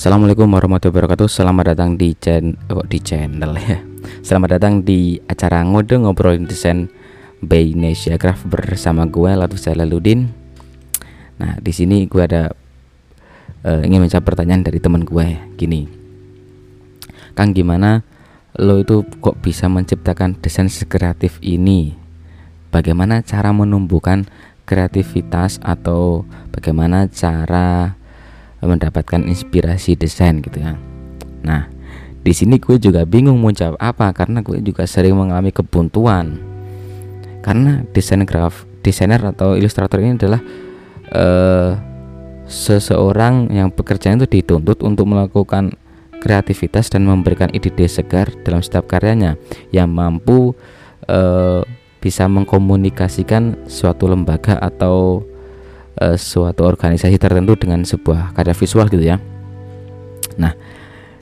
Assalamualaikum warahmatullahi wabarakatuh. Selamat datang di channel kok di channel ya. Selamat datang di acara ngode ngobrolin desain by Nesia Craft bersama gue Latus Laludin Nah di sini gue ada uh, ingin menjawab pertanyaan dari teman gue Gini. Kang gimana lo itu kok bisa menciptakan desain sekreatif ini? Bagaimana cara menumbuhkan kreativitas atau bagaimana cara mendapatkan inspirasi desain gitu ya. Nah, di sini gue juga bingung mau jawab apa karena gue juga sering mengalami kebuntuan. Karena desain graf, desainer atau ilustrator ini adalah uh, seseorang yang pekerjaan itu dituntut untuk melakukan kreativitas dan memberikan ide-ide segar dalam setiap karyanya yang mampu uh, bisa mengkomunikasikan suatu lembaga atau uh, suatu organisasi tertentu dengan sebuah karya visual gitu ya. Nah,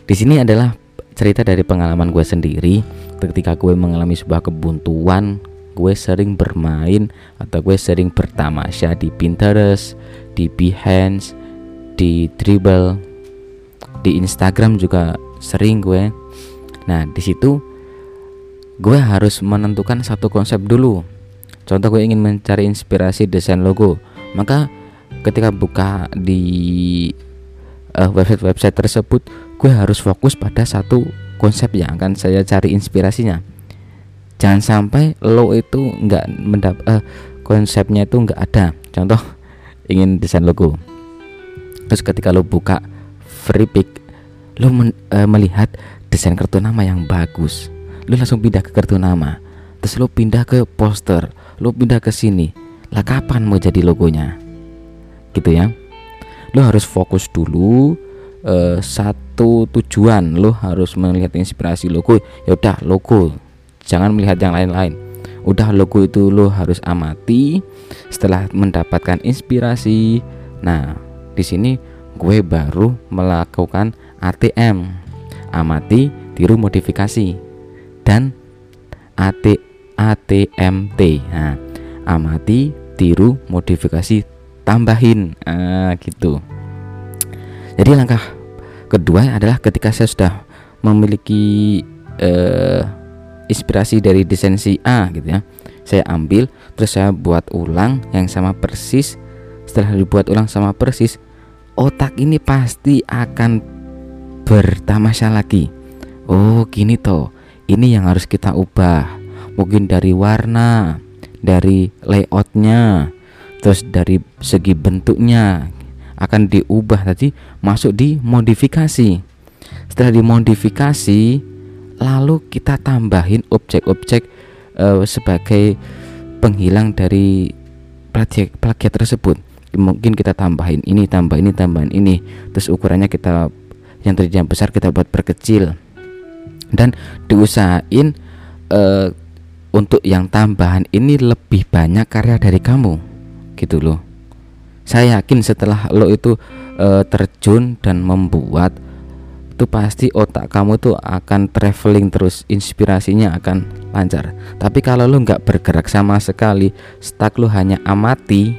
di sini adalah cerita dari pengalaman gue sendiri ketika gue mengalami sebuah kebuntuan gue sering bermain atau gue sering bertamasya di Pinterest, di Behance, di Dribble, di Instagram juga sering gue. Nah, di situ gue harus menentukan satu konsep dulu. Contoh gue ingin mencari inspirasi desain logo maka ketika buka di uh, website-website tersebut gue harus fokus pada satu konsep yang akan saya cari inspirasinya. Jangan sampai lo itu nggak mendap uh, konsepnya itu nggak ada. Contoh ingin desain logo. Terus ketika lo buka free pick lo men, uh, melihat desain kartu nama yang bagus. Lo langsung pindah ke kartu nama. Terus lo pindah ke poster. Lo pindah ke sini lah kapan mau jadi logonya? Gitu ya. Lo harus fokus dulu uh, satu tujuan lo harus melihat inspirasi logo. Ya udah logo. Jangan melihat yang lain-lain. Udah logo itu lo harus amati setelah mendapatkan inspirasi. Nah di sini gue baru melakukan ATM amati tiru modifikasi dan AT ATMT nah amati tiru modifikasi tambahin. Ah, gitu. Jadi langkah kedua adalah ketika saya sudah memiliki eh, inspirasi dari desain si A gitu ya. Saya ambil terus saya buat ulang yang sama persis. Setelah dibuat ulang sama persis otak ini pasti akan bertamasya lagi. Oh gini toh. Ini yang harus kita ubah. Mungkin dari warna dari layoutnya terus dari segi bentuknya akan diubah tadi masuk di modifikasi. Setelah dimodifikasi lalu kita tambahin objek-objek uh, sebagai penghilang dari plagiat, plagiat tersebut. Mungkin kita tambahin ini tambah ini tambahin ini. Terus ukurannya kita yang terjadi besar kita buat perkecil dan diusahain uh, untuk yang tambahan ini lebih banyak karya dari kamu. Gitu loh. Saya yakin setelah lo itu e, terjun dan membuat itu pasti otak kamu tuh akan traveling terus inspirasinya akan lancar. Tapi kalau lo nggak bergerak sama sekali stuck lo hanya amati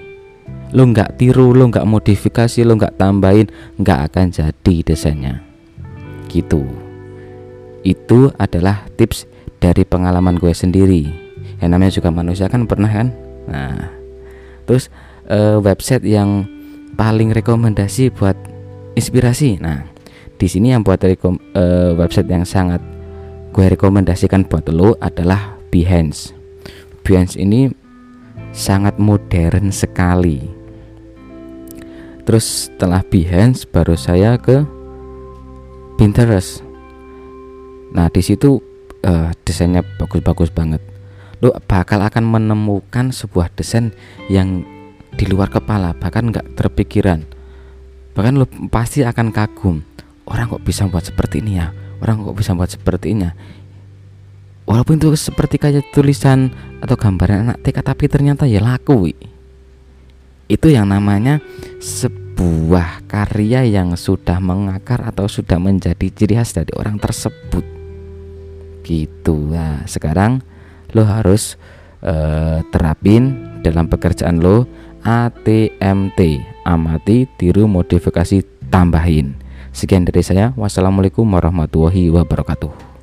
lo nggak tiru lo nggak modifikasi lo nggak tambahin nggak akan jadi desainnya. Gitu. Itu adalah tips dari pengalaman gue sendiri. Yang namanya juga manusia kan pernah kan? Nah terus uh, website yang paling rekomendasi buat inspirasi. Nah di sini yang buat rekom, uh, website yang sangat gue rekomendasikan buat lo adalah Behance. Behance ini sangat modern sekali. Terus setelah Behance baru saya ke Pinterest. Nah di situ uh, desainnya bagus-bagus banget. Lo bakal akan menemukan sebuah desain yang di luar kepala bahkan nggak terpikiran. Bahkan lo pasti akan kagum orang kok bisa buat seperti ini ya? Orang kok bisa buat seperti ini ya? Walaupun itu seperti kayak tulisan atau gambaran anak TK tapi ternyata ya laku itu yang namanya sebuah karya yang sudah mengakar atau sudah menjadi ciri khas dari orang tersebut gitu nah sekarang lo harus uh, terapin dalam pekerjaan lo ATMT amati tiru modifikasi tambahin Sekian dari saya. Wassalamualaikum warahmatullahi wabarakatuh.